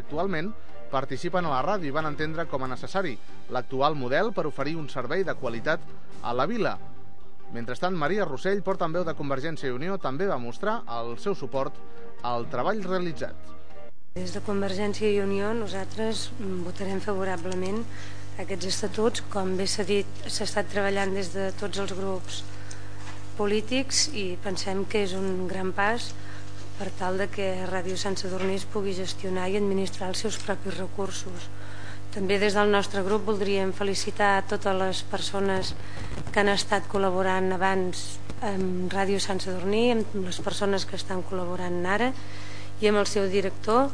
Actualment participen a la ràdio i van entendre com a necessari l'actual model per oferir un servei de qualitat a la vila. Mentrestant, Maria Rossell, portaveu de Convergència i Unió, també va mostrar el seu suport al treball realitzat. Des de Convergència i Unió nosaltres votarem favorablement aquests estatuts. Com bé s'ha dit, s'ha estat treballant des de tots els grups polítics i pensem que és un gran pas per tal de que Ràdio Sant Sadurní pugui gestionar i administrar els seus propis recursos. També des del nostre grup voldríem felicitar a totes les persones que han estat col·laborant abans amb Ràdio Sant Sadurní, amb les persones que estan col·laborant ara i amb el seu director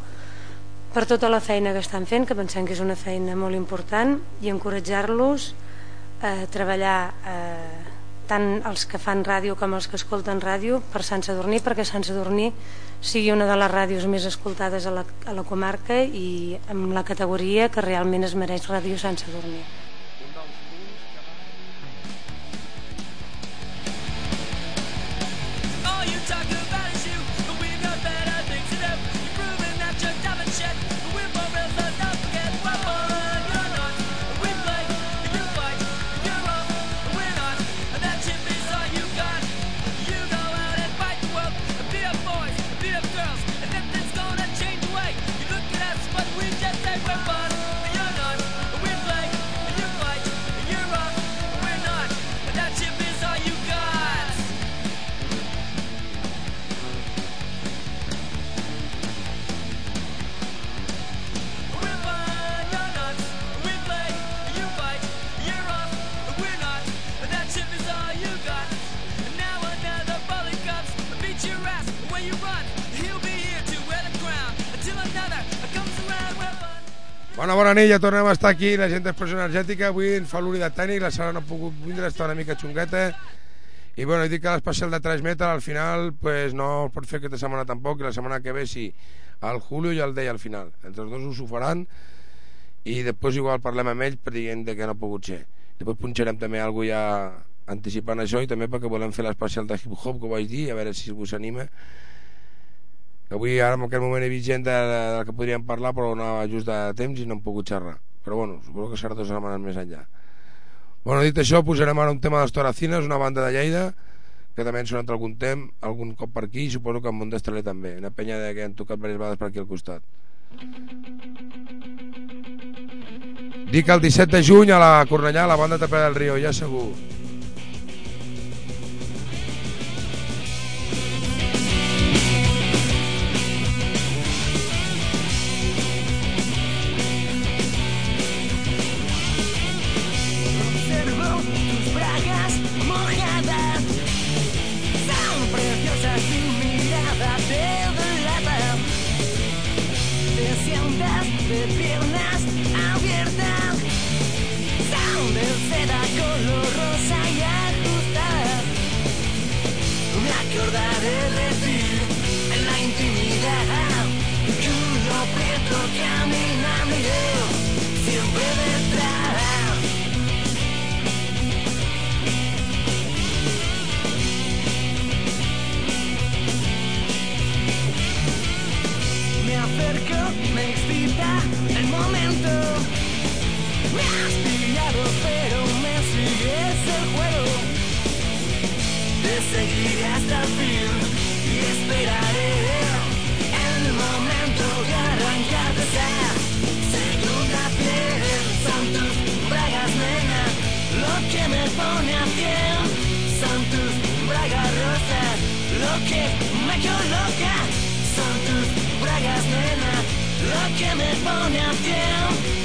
per tota la feina que estan fent, que pensem que és una feina molt important, i encoratjar-los a treballar eh, tant els que fan ràdio com els que escolten ràdio per Sant Sadurní perquè Sant Sadurní sigui una de les ràdios més escoltades a la, a la comarca i amb la categoria que realment es mereix Ràdio Sant Sadurní. Bona, bona nit, ja tornem a estar aquí, la gent d'expressió energètica, avui ens fa l'unitat tècnic, la sala no ha pogut vindre, està una mica xungueta, i bueno, he dit que l'especial de 3 metres al final pues, no es pot fer aquesta setmana tampoc, i la setmana que ve sí, al Julio i al Dei al final, entre els dos us ho faran, i després igual parlem amb ells per dient que no ha pogut ser. Després punxarem també alguna ja anticipant això i també perquè volem fer l'especial de hip-hop que ho vaig dir, a veure si us anima, Avui ara en aquest moment he vist gent de, de, de que podríem parlar però no just de temps i no hem pogut xerrar. Però bueno, suposo que serà dues setmanes més enllà. Bueno, dit això, posarem ara un tema dels Toracines, una banda de Lleida, que també han sonat algun temps, algun cop per aquí, i suposo que en Montestraler també. Una penya de que han tocat diverses vegades per aquí al costat. Dic el 17 de juny a la Cornellà, a la banda Tapera del Rio, ja segur. color rosa y atustada. Me acordaré de ti en la intimidad. Que un objeto que a siempre detrás. Me acerco, me excita el momento. Me has pillado, pero seguiré hasta el fin y esperaré el momento de segunda piel. Son tus bragas, lo que me pone a bien. Son tus bragas rosas, lo que me. Son tus bragas, lo que me pone a.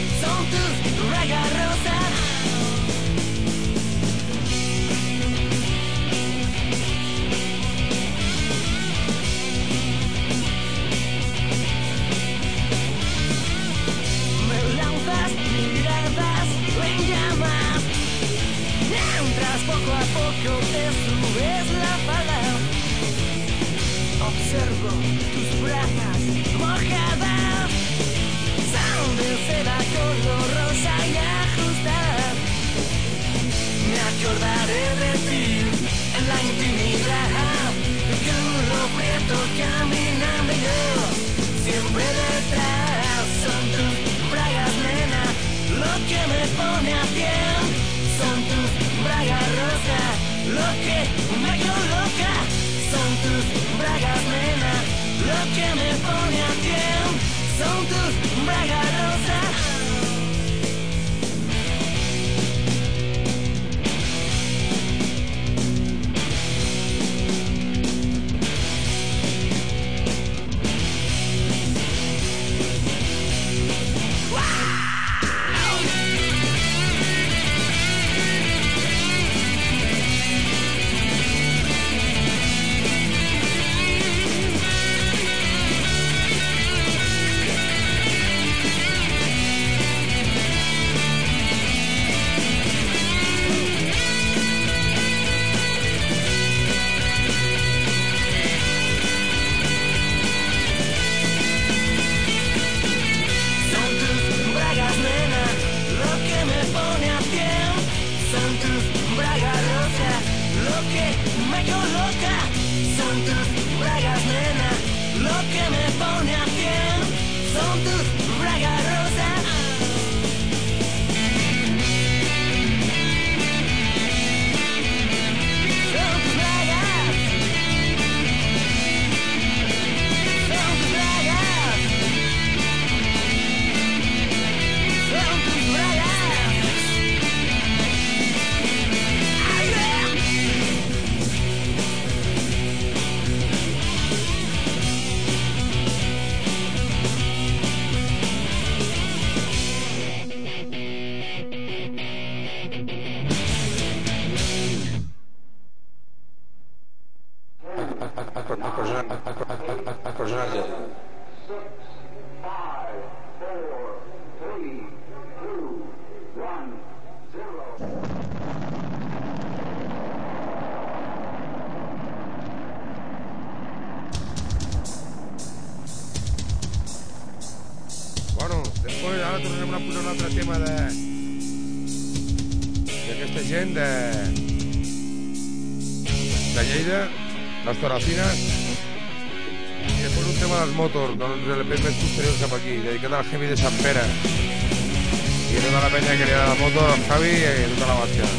aquí, dedicat al Heavy de Sant Pere. I tota la penya que li agrada la moto, el Javi i tota la bàsquet.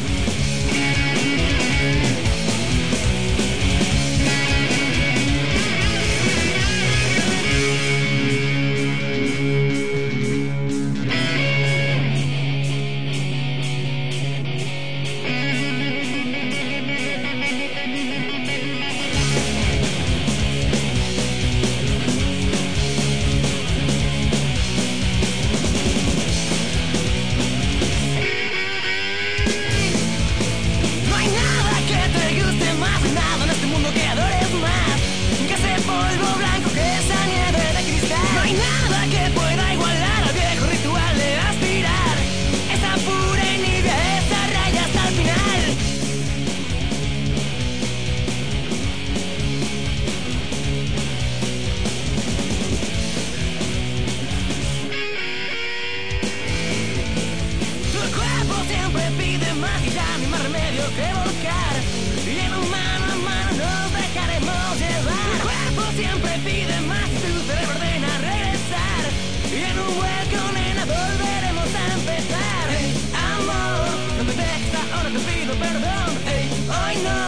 perdón, ey, ay no.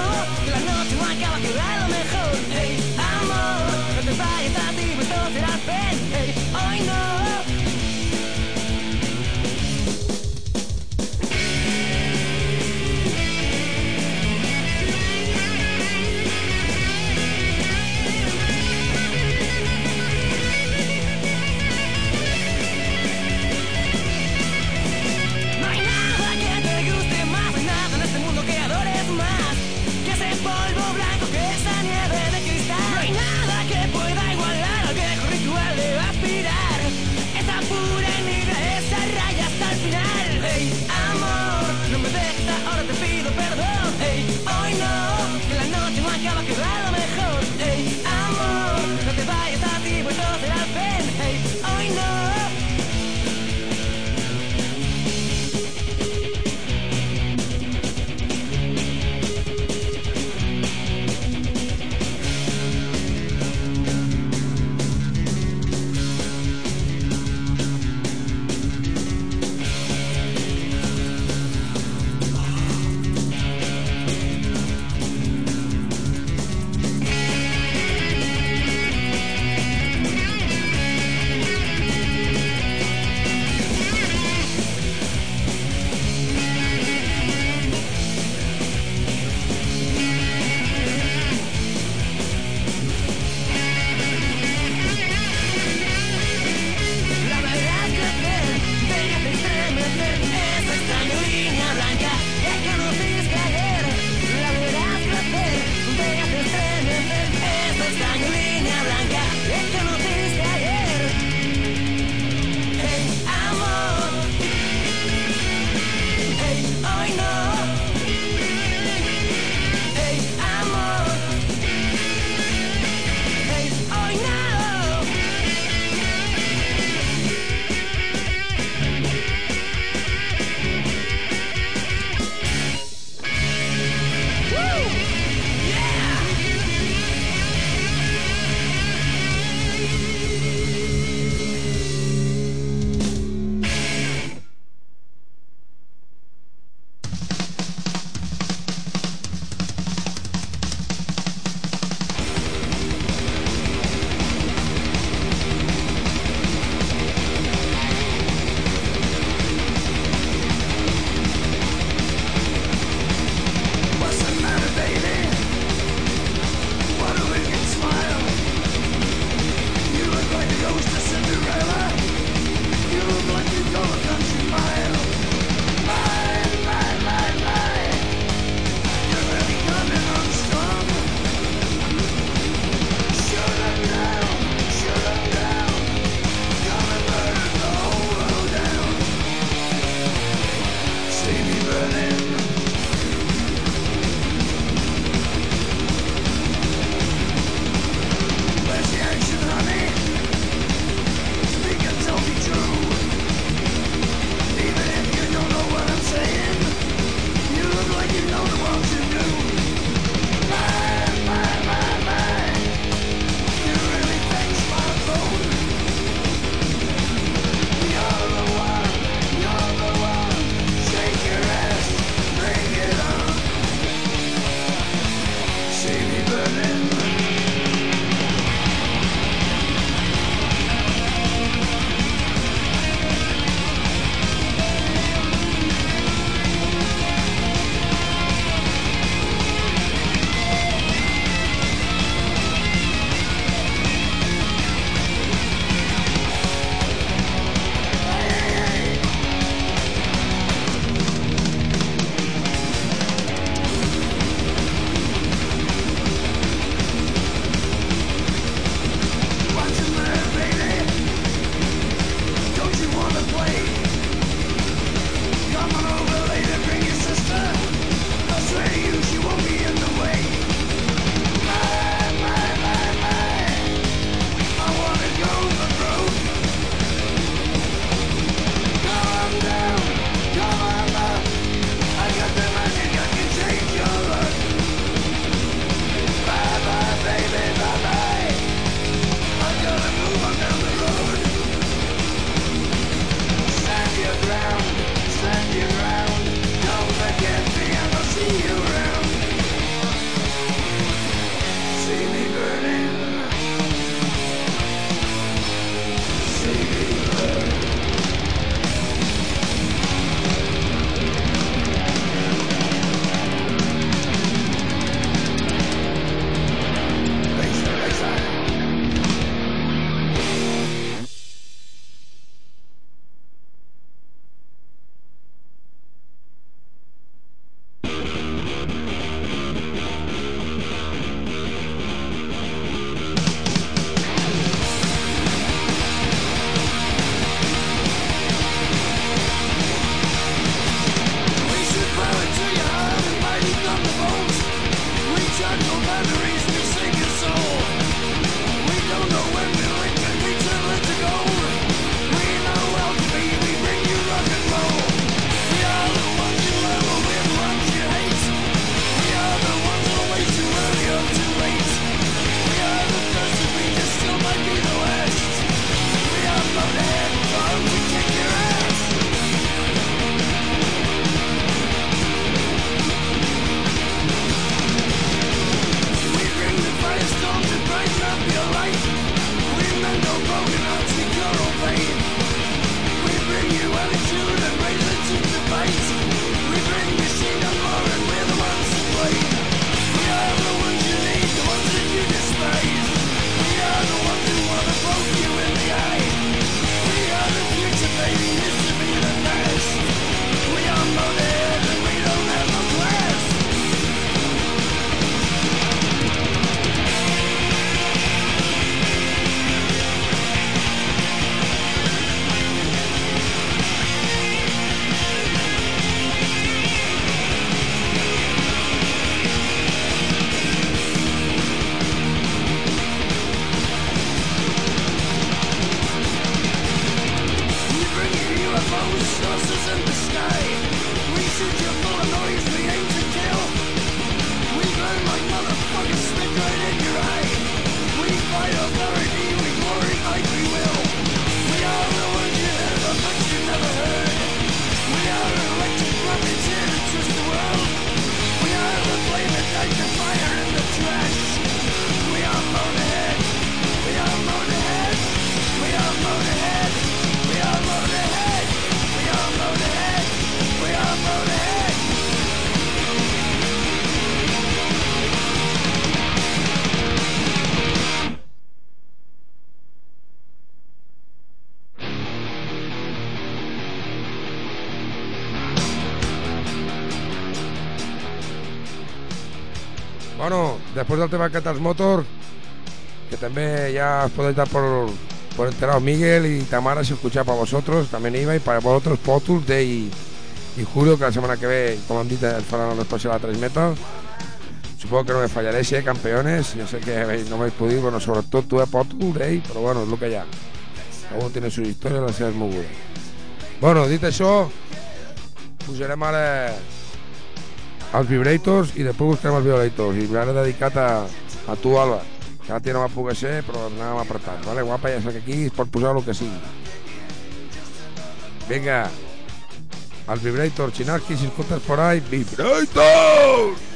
Bueno, después del tema Catals Motor, que también ya os podéis dar por, por enterado Miguel y Tamara se escucha para vosotros, también iba y para vosotros Potus, Day y, y Julio, que la semana que ve, como han dicho, el faran después a la 3 metros. Supongo que no me fallaré si hay campeones, yo sé que no me habéis podido, bueno, sobre todo tú de Potus, Day, pero bueno, es lo que ya. Uno tiene su historia, la seva és moguda. Bueno, dit això, pujarem ara als Vibrators i després buscarem els Vibrators i m'han dedicat a, a tu, Alba. Que ara no va poder ser, però anàvem vale, guapa, ja sé que aquí es pot posar el que sigui. Vinga. Els Vibrators, Chinaski, si escoltes por ahí Vibrators!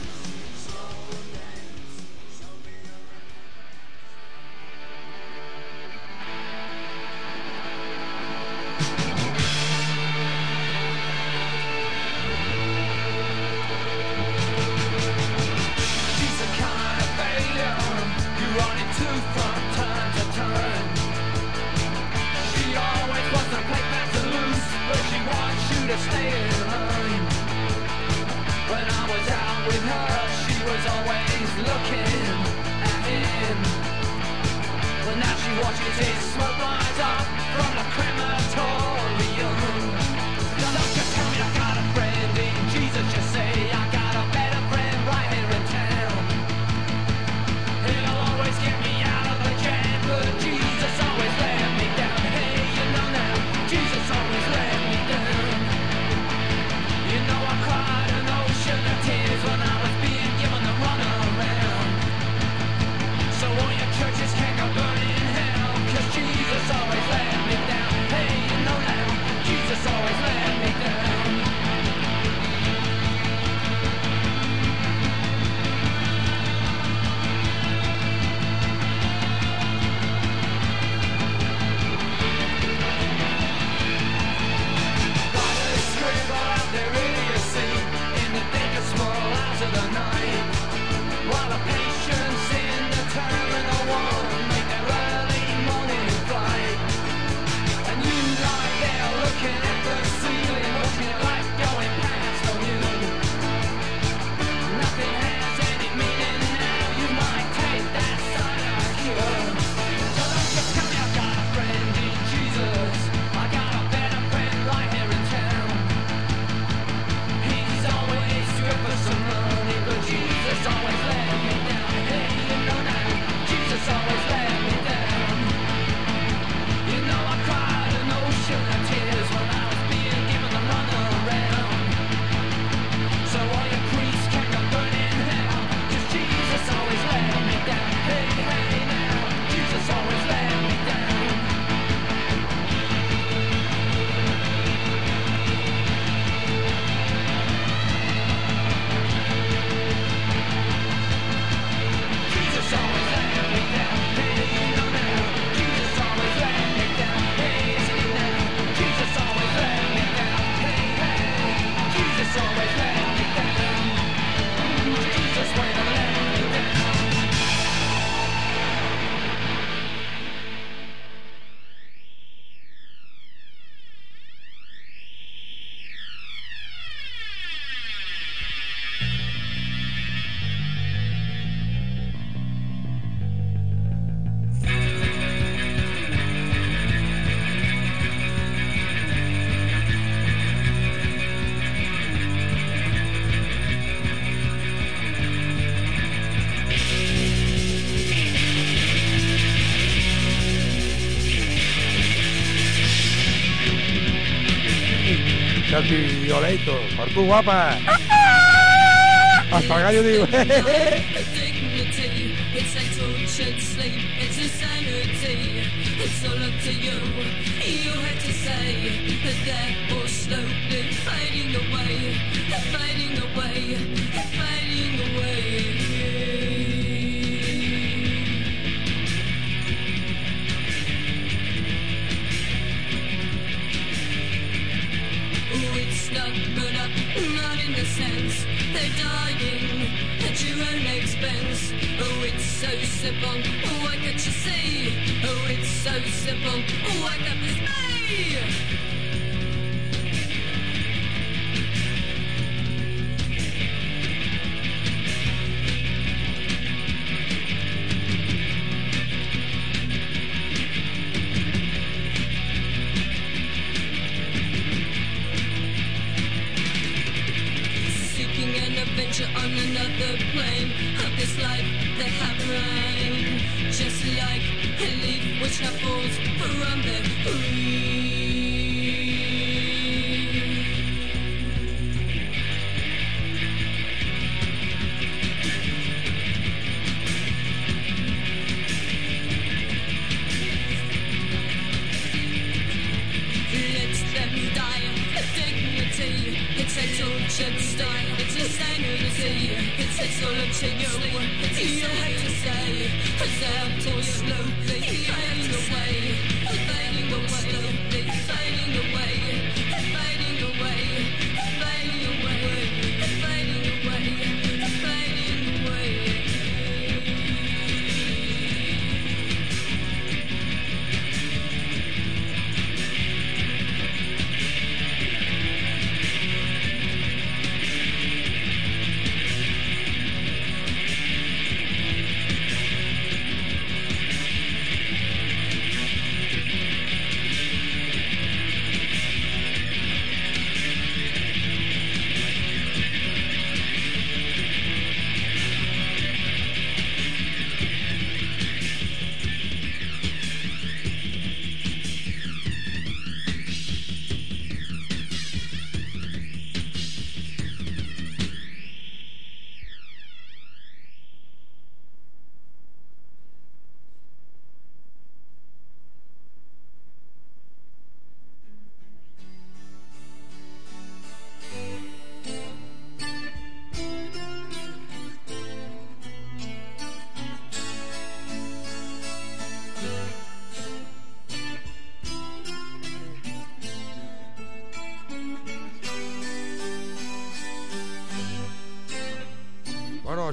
Por tu guapa. Hasta acá yo digo. simple. Why can't you see? Oh, it's so simple. Why can't this be? Seeking an adventure on another plane shuffle.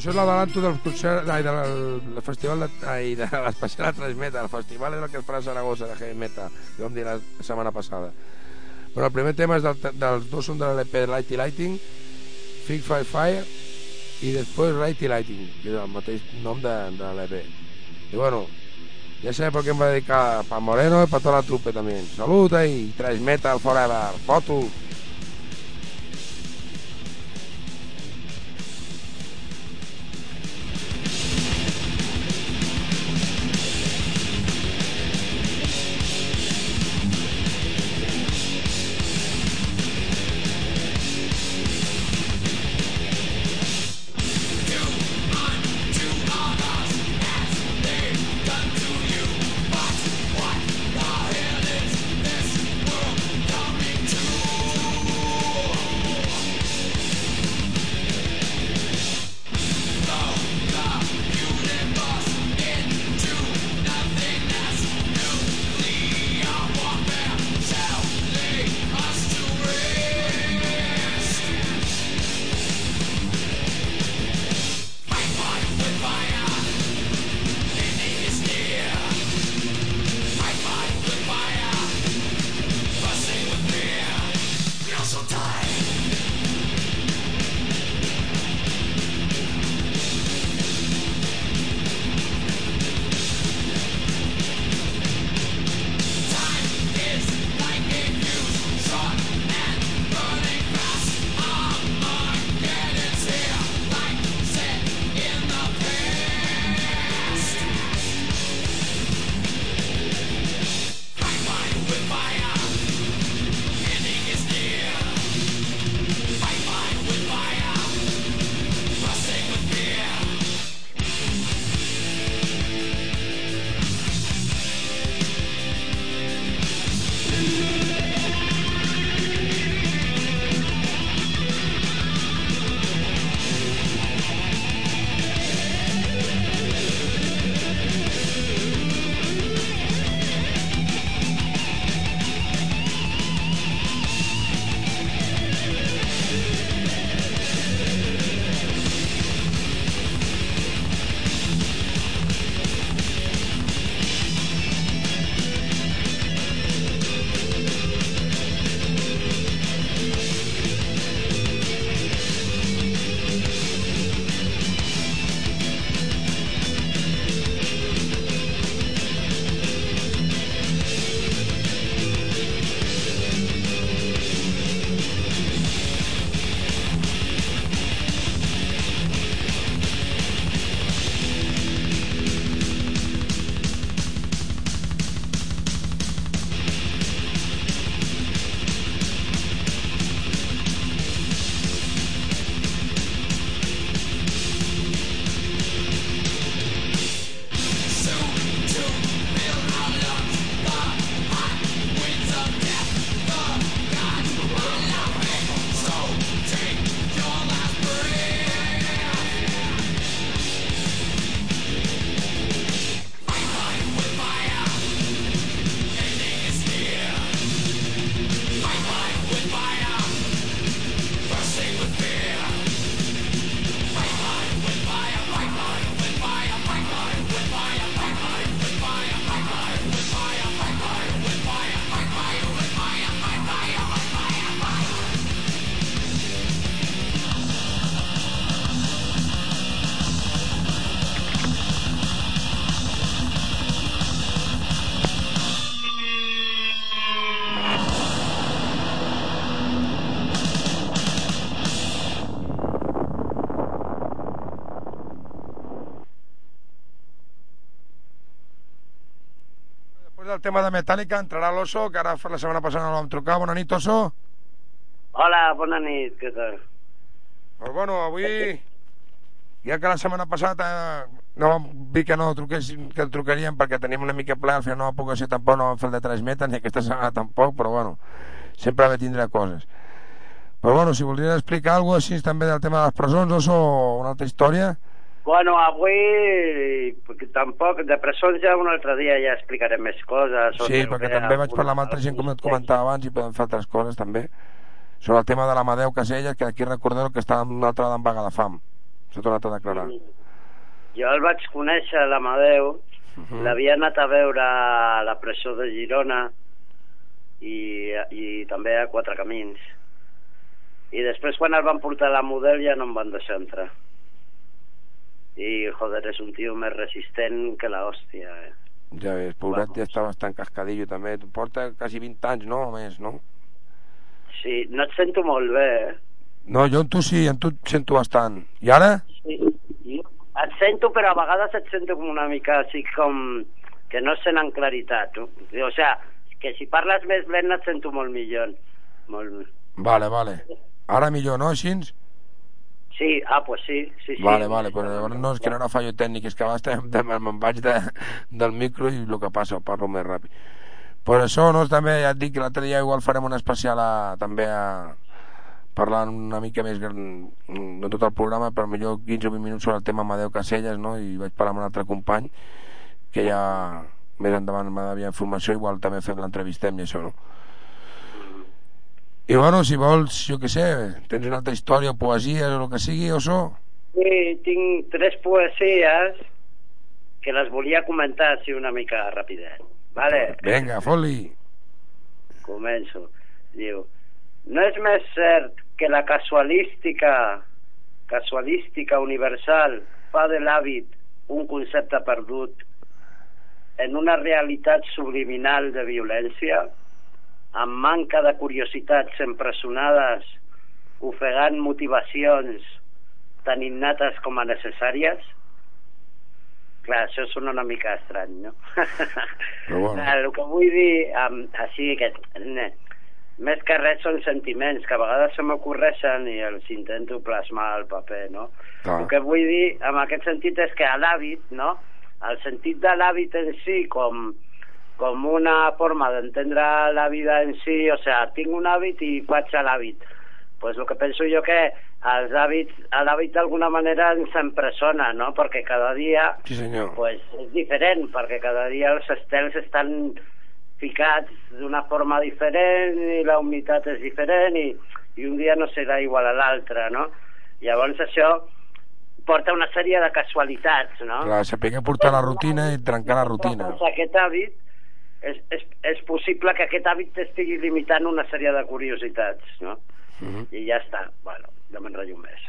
Això és l'adelanto del concert, ai, del, del festival de, ai, de l'especial de 3 Metal, el festival és el que es farà a Saragossa de Heavy Metal, que vam dir la setmana passada. Però el primer tema és del, dels dos són de de Lighty Lighting, Fig Fire Fire, i després Lighty Lighting, que és el mateix nom de, de l'EP. I bueno, ya sabes por qué me voy a dedicar para Moreno y para toda la trupe también. Salud ahí, 3 Metal Forever, foto. El tema de Metallica, entrarà l'Oso, que ara la setmana passada no vam trucar. Bona nit, Oso. Hola, bona nit, què tal? Pues bueno, avui, ja que la setmana passada eh, no vam dir que no truqués, que el trucaríem perquè teníem una mica ple, al final no va poder ser tampoc, no vam fer el de 3 metres, ni aquesta setmana tampoc, però bueno, sempre ve tindrà coses. Però bueno, si voldries explicar alguna cosa així també del tema de les presons, Oso, o una altra història, Bueno, avui perquè tampoc, de presons ja un altre dia ja explicarem més coses. sí, perquè també vaig parlar amb altra gent, com et comentava abans, i podem fer altres coses també, sobre el tema de l'Amadeu Caselles, que aquí recordeu que estava una altra en vaga de fam. S'ha tornat a declarar. Jo el vaig conèixer, l'Amadeu, Mhm. l'havia anat a veure a la presó de Girona i, i també a Quatre Camins. I després quan el van portar a la Model ja no em van deixar entrar. I, joder, és un tio més resistent que la hòstia, eh? Ja ves, pobret ja està bastant cascadillo també. Porta quasi 20 anys, no? Més, no? Sí, no et sento molt bé, eh? No, jo en tu sí, en tu et sento bastant. I ara? Sí, et sento, però a vegades et sento com una mica així com que no sent en claritat. O sea, que si parles més lent et sento molt millor. Molt... Vale, vale. Ara millor, no, així? Sí, ah, pues sí, sí, sí. Vale, vale, però llavors no és que no era fallo tècnic, és que a vegades de, me'n vaig de, del micro i el que passa, parlo més ràpid. Per això, no, també ja et dic que l'altre dia igual farem un especial a, també a, parlant una mica més gran, no tot el programa, però millor 15 o 20 minuts sobre el tema Amadeu Caselles, no? i vaig parlar amb un altre company que ja més endavant m'ha d'enviar informació, igual també fem l'entrevistem i això, no? I bueno, si vols, jo què sé, tens una altra història, poesia o el que sigui, o so? Sí, tinc tres poesies que les volia comentar així una mica rapidet. Vale? Vinga, fot-li. Començo. Diu, no és més cert que la casualística casualística universal fa de l'hàbit un concepte perdut en una realitat subliminal de violència, amb manca de curiositats empresonades, ofegant motivacions tan innates com a necessàries? Clar, això sona una mica estrany, no? Però bueno. Clar, el que vull dir, um, així que ne, més que res són sentiments que a vegades se m'ocorreixen i els intento plasmar al paper, no? Clar. El que vull dir en aquest sentit és que l'hàbit, no? El sentit de l'hàbit en si com, com una forma d'entendre la vida en si, o sigui, tinc un hàbit i faig l'hàbit. pues el que penso jo que els hàbits, l'hàbit d'alguna manera ens empresona, no? Perquè cada dia Sí, senyor. pues és diferent, perquè cada dia els estels estan ficats d'una forma diferent i la humitat és diferent i, i un dia no serà igual a l'altre, no? Llavors això porta una sèrie de casualitats, no? Clar, saber portar la rutina i trencar la rutina. Aquest hàbit és, és, és possible que aquest hàbit t'estigui limitant una sèrie de curiositats, no? Mhm. I ja està, bueno, no m'enrotllo més.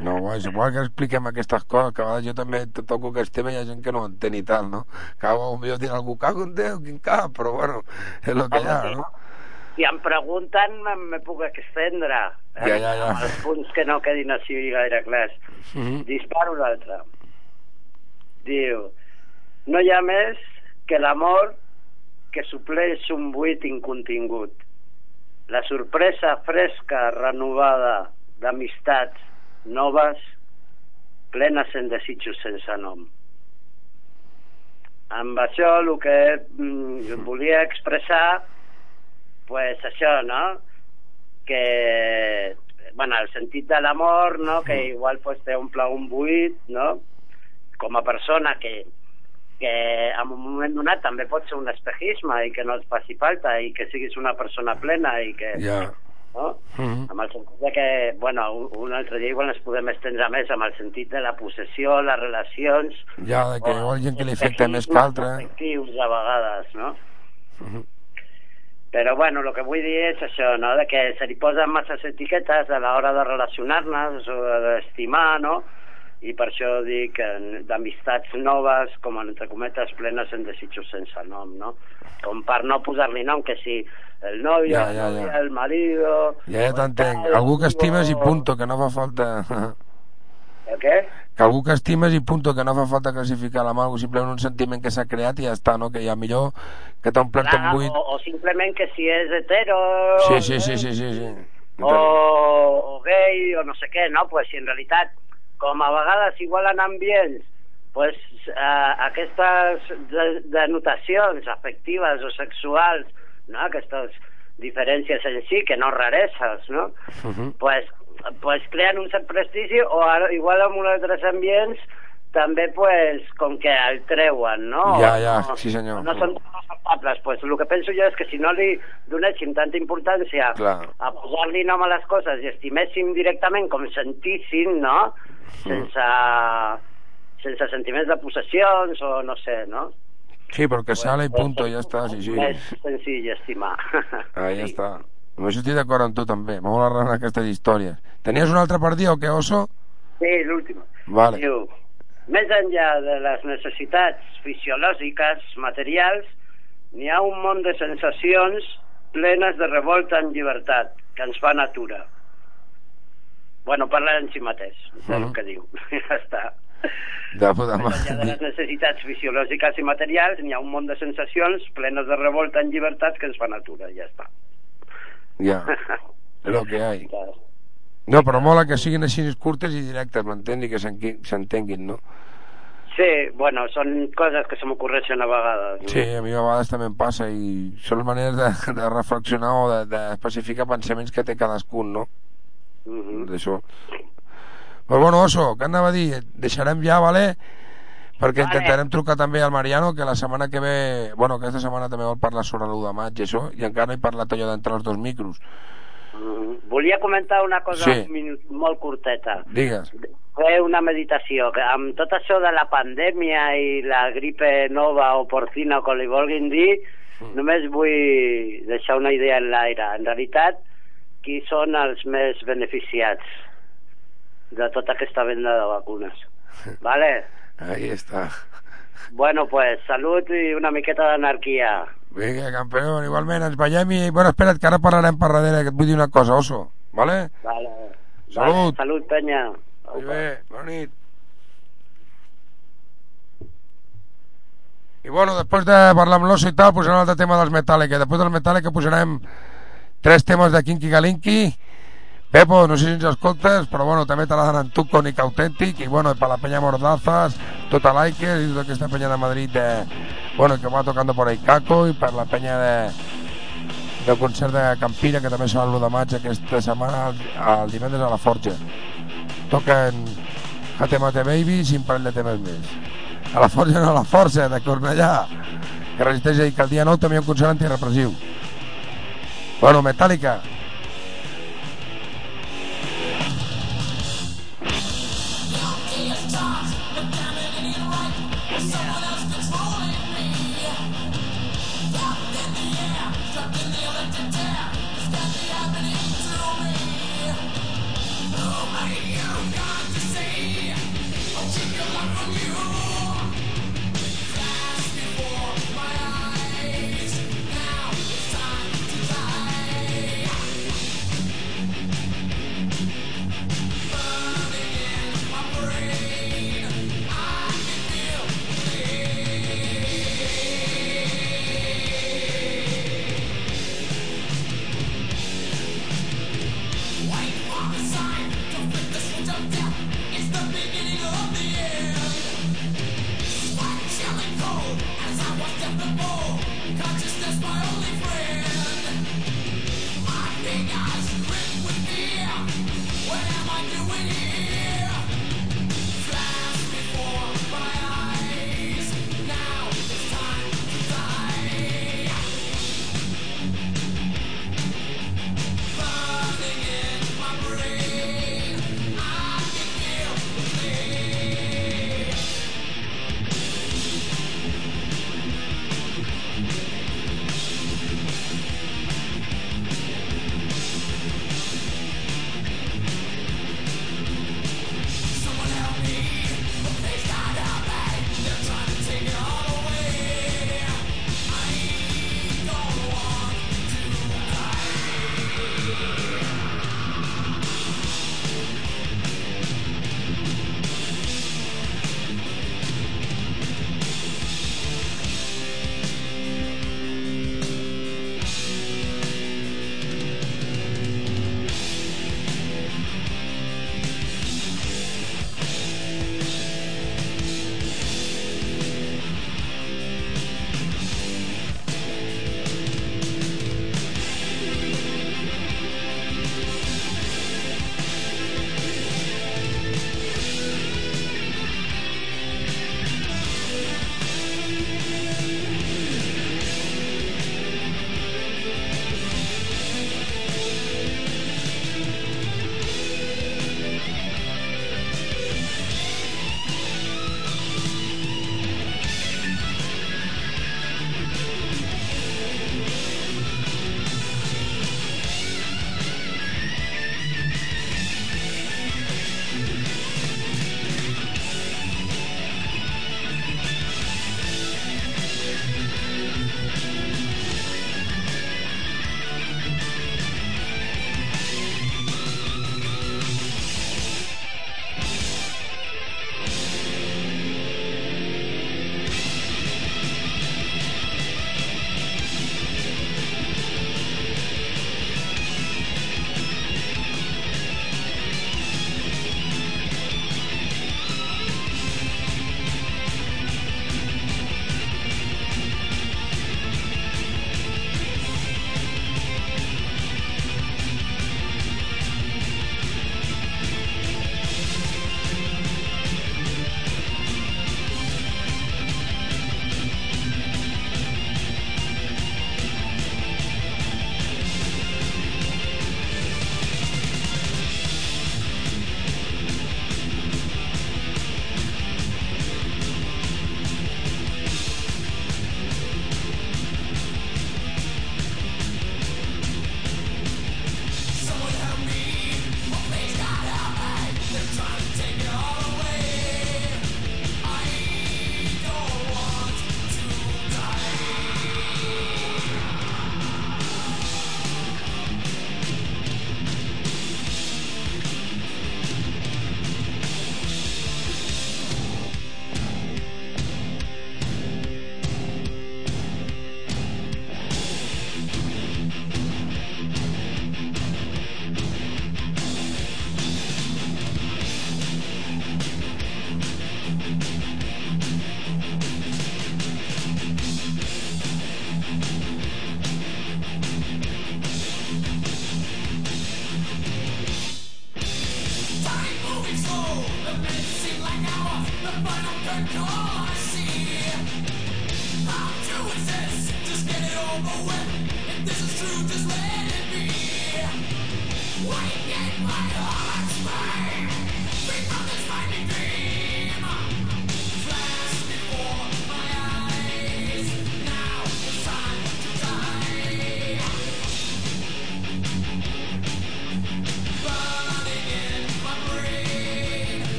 No, és igual que expliquem aquestes coses, que a vegades jo també to- toco aquest tema i hi ha gent que no entén i tal, no? Que a vegades millor dir algú, cago en Déu, quin cap, però bueno, és el que hi ha, no? Si em pregunten, me, puc extendre. eh, Ja, ja, ja. Amb els punts que no quedin així gaire clars. Mhm. Disparo l'altre. Diu, no hi ha més que l'amor que supleix un buit incontingut. La sorpresa fresca, renovada d'amistats noves, plenes en desitjos sense nom. Amb això el que mm, volia expressar pues això, no? Que, bueno, el sentit de l'amor, no? Que igual pues, té un pla un buit, no? Com a persona que, que en un moment donat també pot ser un espejisme i que no et faci falta i que siguis una persona plena i que... Ja. No? Mhm. Amb el sentit de que, bueno, un, un altre dia igual ens podem estendre més amb el sentit de la possessió, les relacions... Ja, de que o igual gent que li afecta més que altra. afectius a vegades, no? Mhm. Però, bueno, el que vull dir és això, no?, de que se li posen masses etiquetes a l'hora de relacionar-nos o d'estimar, no?, i per això dic que d'amistats noves, com entre cometes, plenes en desitjos sense nom, no? Com per no posar-li nom, que si el novio, Ja, ja, ja. el marido... Ja, ja o t'entenc. Algú que estimes i o- punto, que no fa falta... El què? Que algú que estimes i punto, que no fa falta classificar la mà, simplement un sentiment que s'ha creat i ja està, no? Que ja millor que t'ha omplert un buit. o, o simplement que si és hetero... Sí, sí, sí, sí, sí, sí. o, o gay o no sé què, no? Pues si en realitat, com a vegades igual en ambients, pues, eh, aquestes de- denotacions afectives o sexuals, no? aquestes diferències en si, que no rareses, no? Mhm. pues, pues creen un cert prestigi o ara, igual en uns altres ambients també pues, com que el treuen, no? Ja, ja, no, sí, senyor. No són tan acceptables. Pues, el que penso jo és que si no li donéssim tanta importància Clar. a posar-li nom a les coses i estiméssim directament com sentissin, no? Sense, sense sentiments de possessions o no sé, no? Sí, porque sale i punto, ja està, sí, sí. Més senzill estimar. Ah, ja està. Això estic d'acord amb tu també. M'ha molt agradar aquestes històries. Tenies un altre per dir o què, Oso? Sí, l'última. Vale. Diu, més enllà de les necessitats fisiològiques, materials, n'hi ha un món de sensacions plenes de revolta en llibertat que ens fan aturar. Bueno, parla en si mateix, del Mhm. que diu. ja està. De puta Més enllà de les necessitats fisiològiques i materials, n'hi ha un món de sensacions plenes de revolta en llibertat que ens fan aturar, ja està. Ja, és el que hi ha. Claro. No, però mola que siguin així curtes i directes, m'entén? I que s'entenguin, no? Sí, bueno, són coses que se m'ocorreixen a vegades. No? Sí, a mi a vegades també em passa i són maneres de, de reflexionar o de, de especificar pensaments que té cadascun, no? Mhm. D'això. Però bueno, Oso, què anava a dir? Et Deixarem ja, vale? Perquè Vale. intentarem trucar també al Mariano, que la setmana que ve... Bueno, aquesta setmana també vol parlar sobre l'1 de maig i això, i encara no he parlat allò d'entre els dos micros. Volia comentar una cosa Sí. un minut, molt curteta. Digues. Fer una meditació. Que amb tot això de la pandèmia i la gripe nova o porcina, o com li vulguin dir, Mm. només vull deixar una idea en l'aire. En realitat, qui són els més beneficiats de tota aquesta venda de vacunes? Vale? Ahí està. Bueno, pues salut i una miqueta d'anarquia. Vinga, campió, igualment, ens veiem i... Bueno, espera't, que ara parlarem per darrere, que et vull dir una cosa, Oso, vale? Vale. Salut. Vale, salut, penya. Muy bé, bona nit. I bueno, després de parlar amb l'oso i tal, posarem un altre tema dels Metallica. Després del Metallica posarem tres temes de Kinky Galinki. Pepo, no sé si ens escoltes, però bueno, també te la dan en Tuconic Autèntic i bueno, per la penya Mordazas, tota Laikes i tota aquesta penya de Madrid de, bueno, que va tocando por ahí Caco i per la penya de, del concert de Campira que també serà l'1 de maig aquesta setmana el, el divendres a la Forja. Toquen Jate Mate Baby i un parell de temes més. A la Forja no a la Força de Cornellà que resisteix a dir que el dia 9 també hi ha un concert antirepressiu. Bueno, Metallica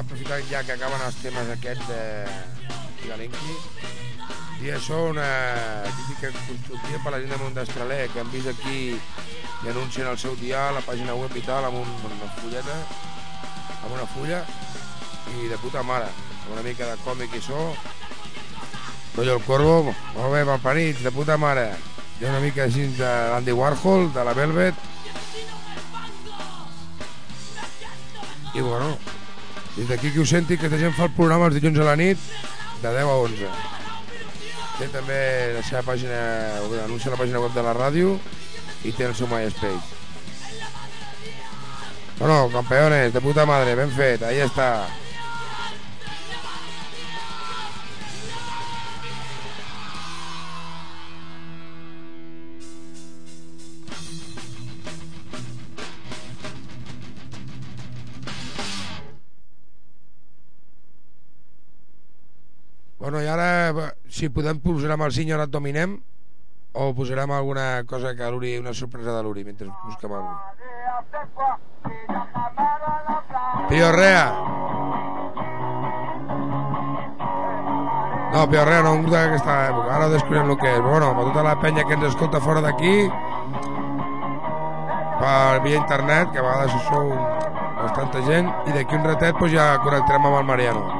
aprofitant ja que acaben els temes aquests de Galenqui i això una crítica constructiva per la gent de Montestraler que han vist aquí i anuncien el seu dia a la pàgina web i tal amb, un, amb una fulleta amb una fulla i de puta mare amb una mica de còmic i so Rollo el Corvo, molt bé, malparits, de puta mare. Hi ha una mica així de l'Andy Warhol de la Velvet. I bueno des d'aquí que ho senti, que aquesta gent fa el programa els dilluns a la nit de 10 a 11 té també la seva pàgina anuncia la pàgina web de la ràdio i té el seu MySpace. Bueno, campeones, de puta madre, ben fet, ahí està si podem, posarem el senyor et dominem o posarem alguna cosa que l'Uri, una sorpresa de l'Uri, mentre busquem alguna Piorrea. No, Piorrea no, un grup d'aquesta època. Ara descobrirem el que és. Bueno, per tota la penya que ens escolta fora d'aquí, per via internet, que a vegades sou bastanta gent, i d'aquí un ratet pues, ja connectarem amb el Mariano.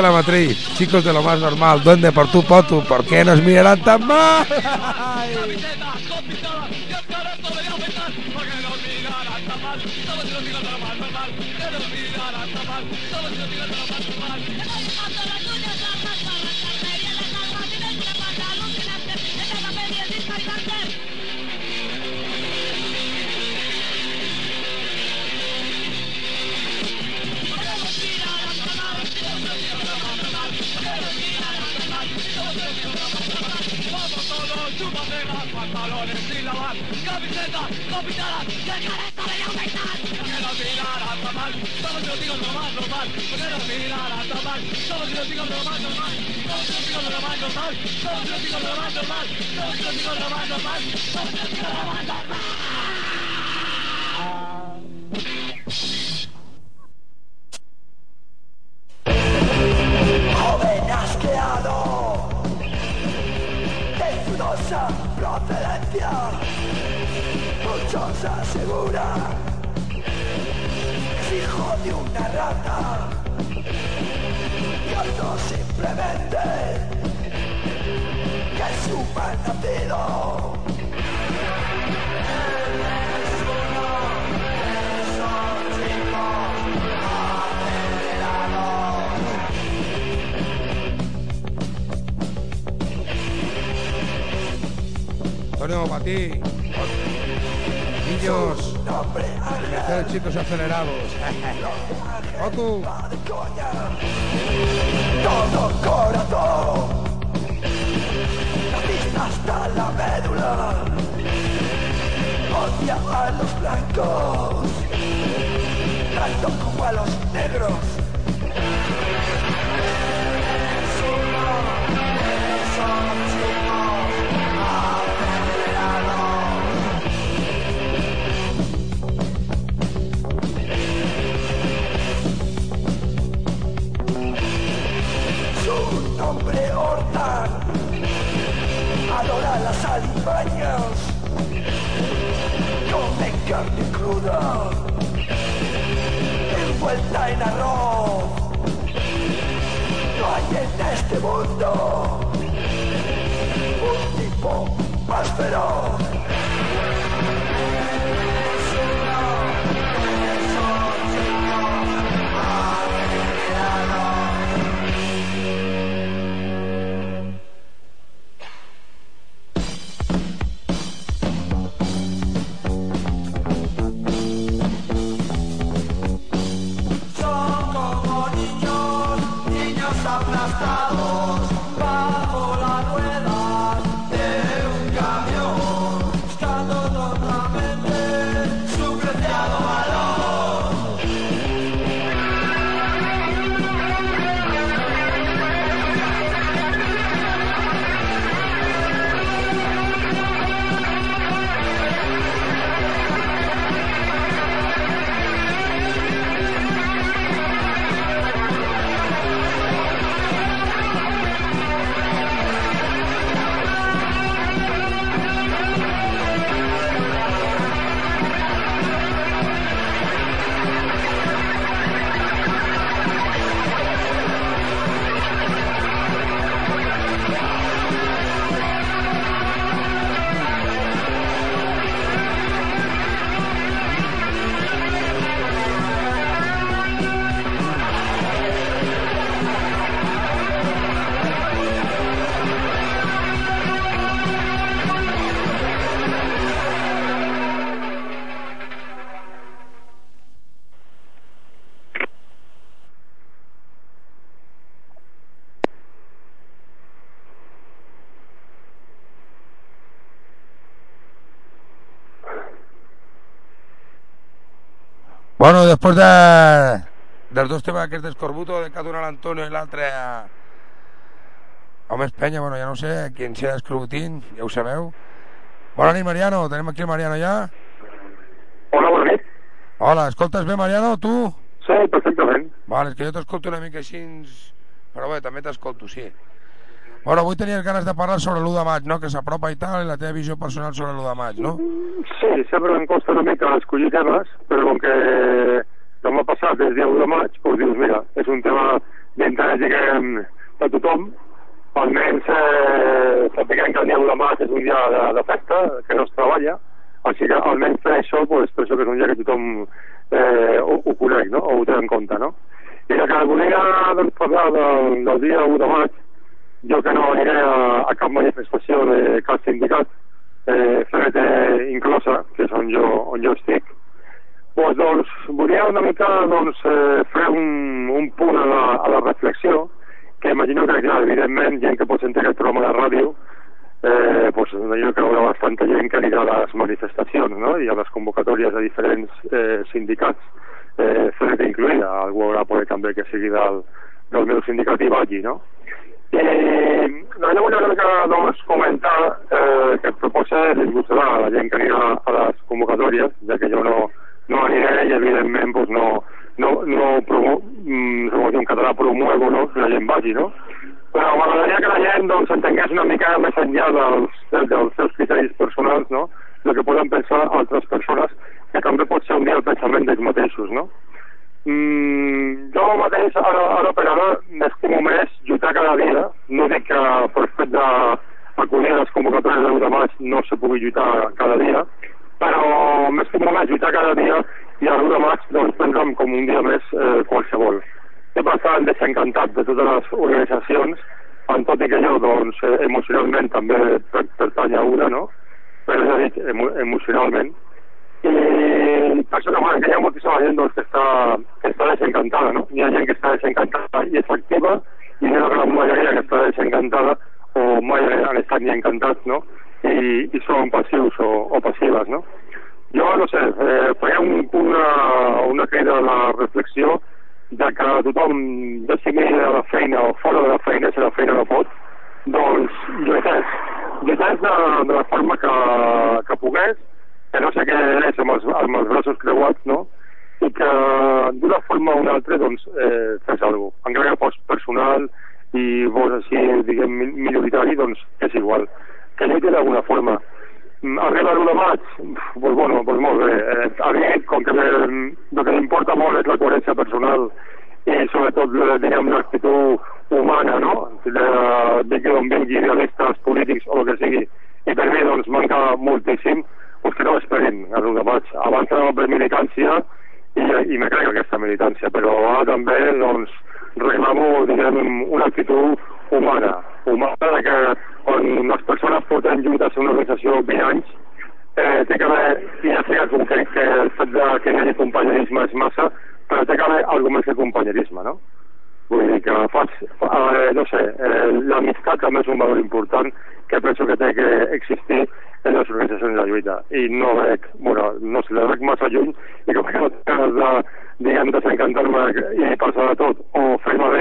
La matriz, chicos de lo más normal, duende por tu potu, ¿por qué nos mirarán tan mal? negas, pantalones sin lavar, camisetas no pintadas, de careta de aumentar. Porque no tiraras mal, lo digo normal, normal. No mal, solo te lo digo normal, lo digo normal, normal. Solo te lo digo normal, normal. Solo te digo lo normal. olvido. Antonio, para ti. Niños. Chicos acelerados. Todo hasta la médula. Odia a los blancos. Tanto como a los negros cruda Envuelta en arroz No hay en este mundo Bueno, després de, dels dos temes aquests d'Escorbuto, de Cadunar Antonio i l'altre a, a més penya, bueno, ja no sé, quin serà Escorbutín, ja ho sabeu. Bona nit, Mariano, tenim aquí el Mariano ja. Hola, bona nit. Hola, escoltes bé, Mariano, tu? Sí, perfectament. Vale, és que jo t'escolto una mica així, però bé, també t'escolto, sí. Bueno, avui tenies ganes de parlar sobre l'1 de maig, no?, que s'apropa i tal, i la teva visió personal sobre l'1 de maig, no? Sí, sempre em costa una mica escollir temes, però com que no m'ha passat des del 1 de maig, doncs dius, mira, és un tema d'interès, de tothom, almenys eh, sapiguem que el dia 1 de maig és un dia de, de festa, que no es treballa, així que almenys per això, doncs, per això que és un dia que tothom eh, ho, ho coneix, no?, o ho té en compte, no? I la que volia doncs, parlar del, del dia 1 de maig, jo que no aniré a, a cap manifestació de cap sindicat, eh, FET inclosa, que és on jo, on jo estic, pues, doncs, volia una mica doncs, eh, fer un, un punt a la, a la reflexió, que imagino que, clar, evidentment, gent que pot sentir aquest programa de ràdio, eh, pues, imagino que haurà bastanta gent que anirà a les manifestacions no? i a les convocatòries de diferents eh, sindicats, eh, FET incloïda, algú haurà poder també que sigui del, del meu sindicat i vagi, no? Eh, volia una mica doncs, comentar eh, que proposa li gustarà a la gent que anirà a les convocatòries, ja que jo no, no aniré i evidentment doncs, no, no, no promo, mm, en català promuevo no, que la gent vagi, no? Però m'agradaria que la gent doncs, entengués una mica més enllà dels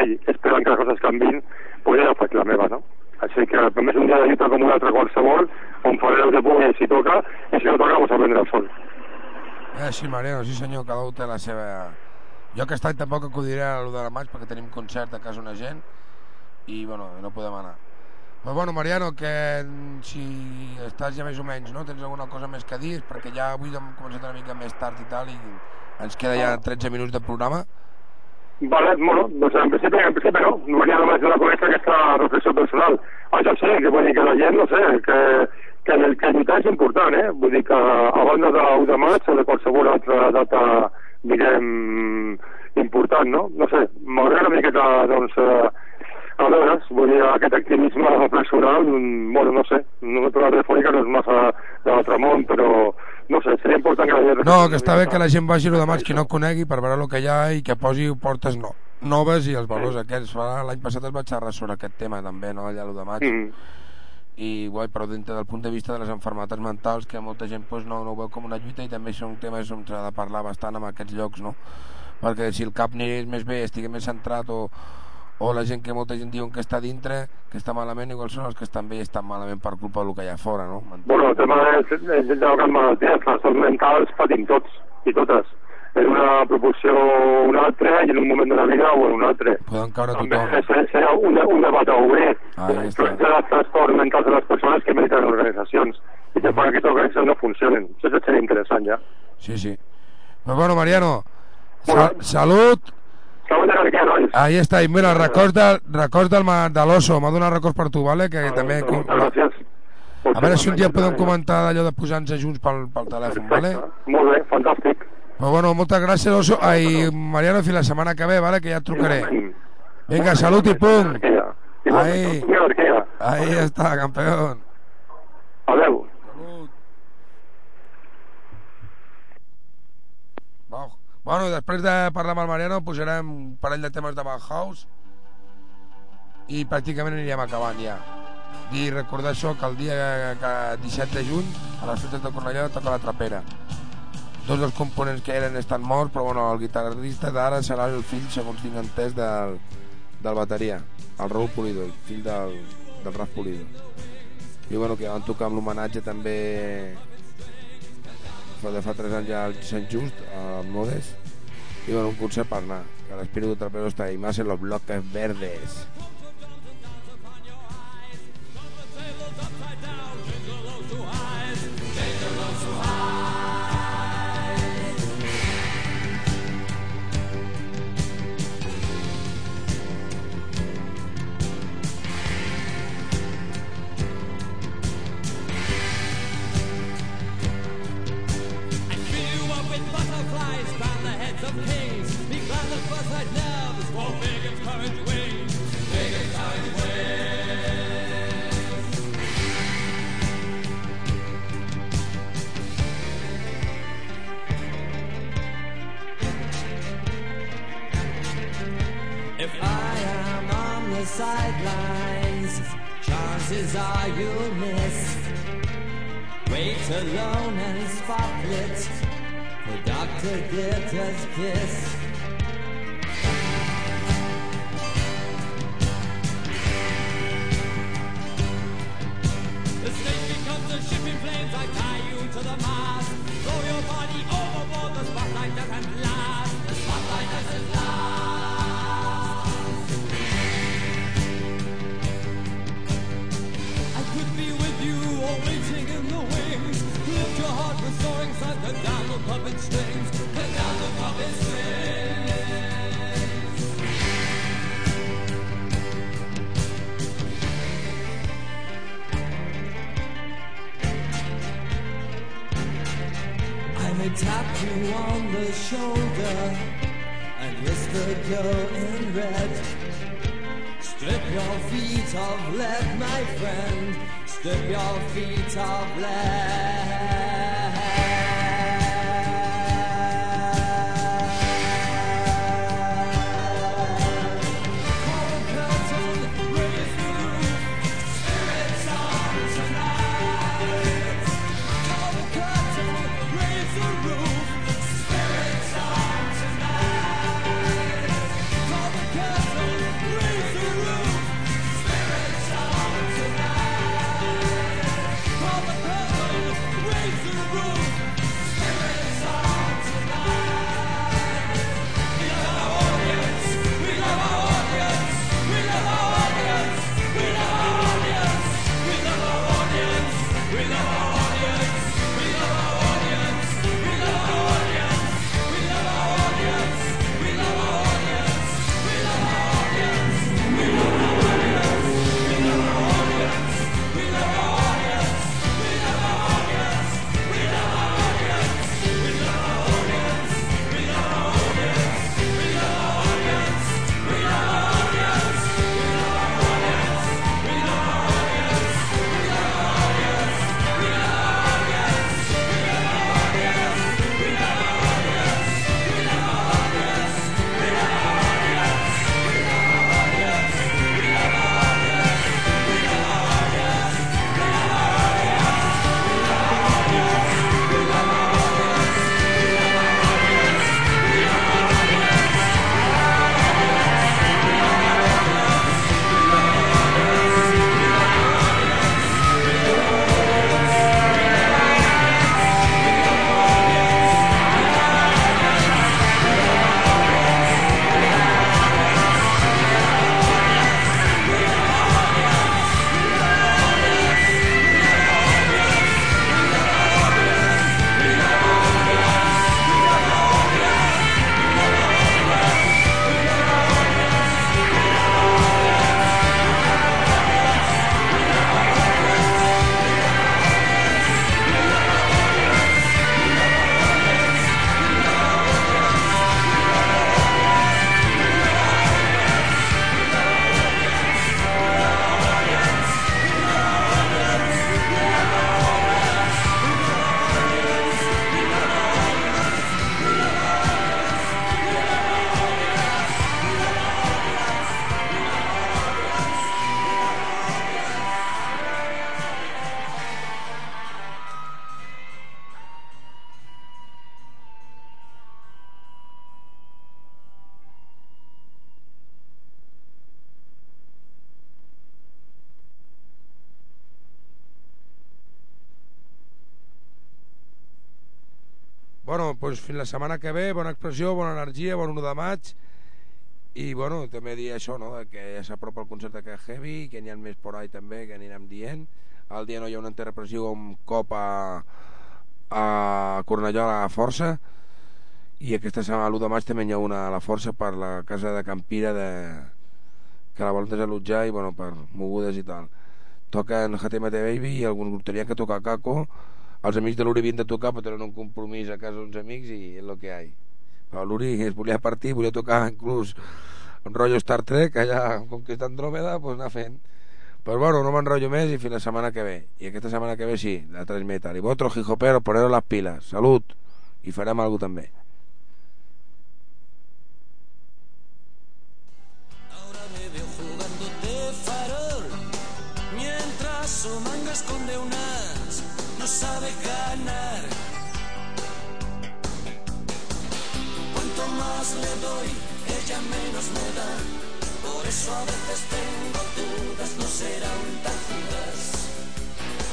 vell esperant que les coses canvin, pues ja faig la meva, no? Així que per mi és un dia de lluita com un altre qualsevol, on faré el que pugui si toca, i si no toca, pues a prendre el sol. Eh, sí, Mariano, sí senyor, cada un té la seva... Jo aquest any tampoc acudiré a l'1 de la maig perquè tenim concert a casa una gent i, bueno, no podem anar. Però, bueno, Mariano, que mm, si estàs ja més o menys, no? Tens alguna cosa més que dir? Perquè ja avui hem començat una mica més tard i tal i ens queda ja 13 minuts de programa. Vale, bueno, doncs en principi, en principi no, no venia només de conèixer aquesta reflexió personal. Això sí, que vull dir que la gent, no sé, que, que el que lluitar és important, eh? Vull dir que a banda de l'1 de maig o de qualsevol altra data, diguem, important, no? No sé, m'agrada una miqueta, doncs, eh, a veure, vull dir, aquest activisme personal, bueno, no sé, no la telefònica no és massa de l'altre món, però, no sé, seria important que la gent... No, que està bé que la gent vagi a l'1 de qui no conegui per veure el que hi ha i que posi portes no, noves i els valors aquests. Fa- L'any passat es va xerrar sobre aquest tema també, no, allà a l'1 de maig. Mm. i guai, però dintre del punt de vista de les enfermetats mentals que molta gent pues, no, no ho veu com una lluita i també són temes on s'ha de parlar bastant en aquests llocs no? perquè si el cap anirés més bé estigui més centrat o, o la gent que molta gent diuen que està dintre que està malament, igual són els que estan bé i estan malament per culpa del que hi ha fora no? Bueno, el tema és, és que amb malalties, les salut mentals patim tots i totes. En una proporció o una altra i en un moment de la vida o en un altre. poden caure També tothom serà, serà un, un debat a obrir. Ahí La està. dels trastorns mentals de les persones que militen en organitzacions i que que aquestes organitzacions no funcionen. Això seria interessant ja. sí, sí però bueno, Mariano sa salut Salut. Ahí està, i mira, records, records del, de l'oso, m'ha donat records per tu, vale? que també... Moltes gràcies. A veure si un dia podem comentar d'allò de posar-nos junts pel, pel telèfon, vale? Molt bé, fantàstic. Però bueno, moltes gràcies, Oso. Ai, Mariano, fins la setmana que ve, vale? que ja et trucaré. Vinga, salut i punt. Ahí, ahí està, campeón. Adéu. Bueno, després de parlar amb el Mariano posarem un parell de temes de Bauhaus i pràcticament anirem acabant ja. I recordar això que el dia que 17 de juny a les festes de Cornellà toca la trapera. Tots els components que eren estan morts, però bueno, el guitarrista d'ara serà el fill, segons tinc entès, del, del bateria, el Raúl Pulido, el fill del, del Raf Pulido. I bueno, que van tocar amb l'homenatge també fa de fa 3 anys ja al Sant Just, a Modes, i bueno, un concert per anar, que l'espíritu trapero està ahí, más en los bloques verdes. The sidelines, chances are you'll miss. Wait alone and spotlit for Dr. Goethe's kiss. The stage becomes a ship in flames. I tie you to the mast. Throw your body overboard. The spotlight doesn't last. The spotlight doesn't last. With soaring suns and down the puppet strings. And down the puppet strings. I may tap you on the shoulder and whisper girl in red. Strip your feet of lead, my friend. Strip your feet of lead. Doncs fins la setmana que ve, bona expressió, bona energia, bon 1 de maig, i bueno, també dir això, no? que ja s'apropa el concert de Cat Heavy, que n'hi ha més por ahí també, que anirem dient. El dia no hi ha una interrepressió amb cop a, a Cornellà a la Força, i aquesta setmana, l'1 de maig, també n'hi ha una a la Força per la casa de Campira, de, que la volen desallotjar, i bueno, per mogudes i tal. Toquen HTMT Baby i alguns grups tenien que tocar Caco, els amics de l'Uri havien de tocar, però tenen un compromís a casa d'uns amics i és el que hi. Però l'Uri es volia partir, volia tocar inclús un rotllo Star Trek, allà com que està Andròmeda, doncs anar fent. Però bueno, no m'enrotllo més i fins la setmana que ve. I aquesta setmana que ve sí, la 3 metal. I vosotros, hijopero, poneros las pilas. Salut! I farem alguna també. Ahora me veo Mientras su manga esconde un sabe ganar. Cuanto más le doy, ella menos me da. Por eso a veces tengo dudas No será un tan